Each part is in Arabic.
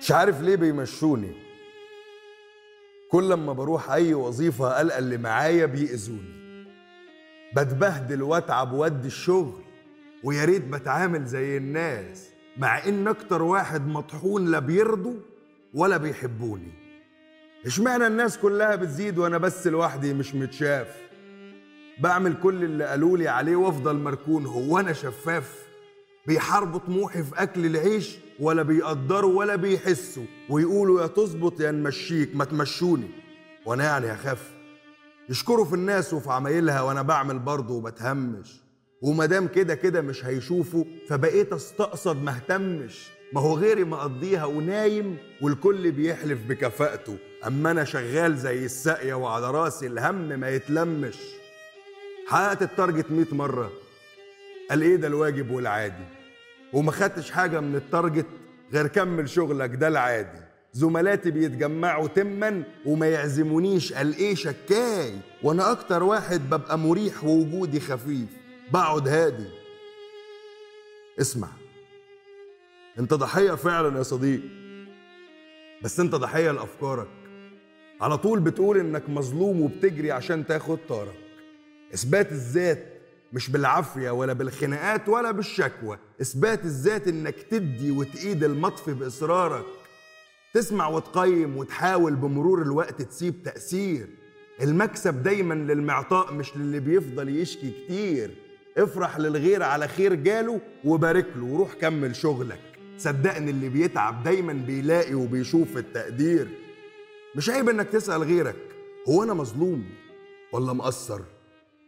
مش عارف ليه بيمشوني. كل لما بروح أي وظيفة ألقى اللي معايا بيأذوني. بتبهدل وأتعب وأدي الشغل ويا ريت بتعامل زي الناس مع إن أكتر واحد مطحون لا بيرضوا ولا بيحبوني. اشمعنى الناس كلها بتزيد وأنا بس لوحدي مش متشاف؟ بعمل كل اللي قالولي عليه وافضل مركون هو أنا شفاف. بيحاربوا طموحي في أكل العيش ولا بيقدروا ولا بيحسوا. ويقولوا يا تظبط يا نمشيك ما تمشوني. وأنا يعني هخاف يشكروا في الناس وفي عمايلها وأنا بعمل برضه وبتهمش ومادام كده كده مش هيشوفوا فبقيت أستقصد ما اهتمش. ما هو غيري مقضيها ونايم والكل بيحلف بكفاءته. أما أنا شغال زي الساقية وعلى رأسي الهم ما يتلمش. حققت ال target 100 مرة. قال إيه ده الواجب والعادي؟ وما خدتش حاجة من ال target غير كمل شغلك ده العادي. زملاتي بيتجمعوا تما وما يعزمونيش. قال إيه شكاي؟ وأنا أكتر واحد ببقى مريح ووجودي خفيف. بقعد هادي. اسمع. أنت ضحية فعلا يا صديقي بس أنت ضحية لأفكارك. على طول بتقول إنك مظلوم وبتجري عشان تاخد طارك. إثبات الذات مش بالعافية ولا بالخناقات ولا بالشكوى. إثبات الذات إنك تدي وتقيد المطفي بإصرارك. تسمع وتقيم وتحاول بمرور الوقت تسيب تأثير. المكسب دايما للمعطاء مش للي بيفضل يشكي كتير. افرح للغير على خير جاله وبارك له وروح كمل شغلك. صدقني اللي بيتعب دايما بيلاقي وبيشوف التقدير. مش عيب إنك تسأل غيرك. هو أنا مظلوم ولا مقصر؟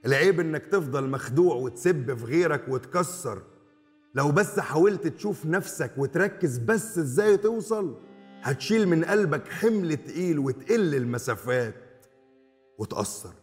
العيب إنك تفضل مخدوع وتسب في غيرك وتكسر. لو بس حاولت تشوف نفسك وتركز بس إزاي توصل هتشيل من قلبك حمل تقيل وتقل المسافات وتأثر.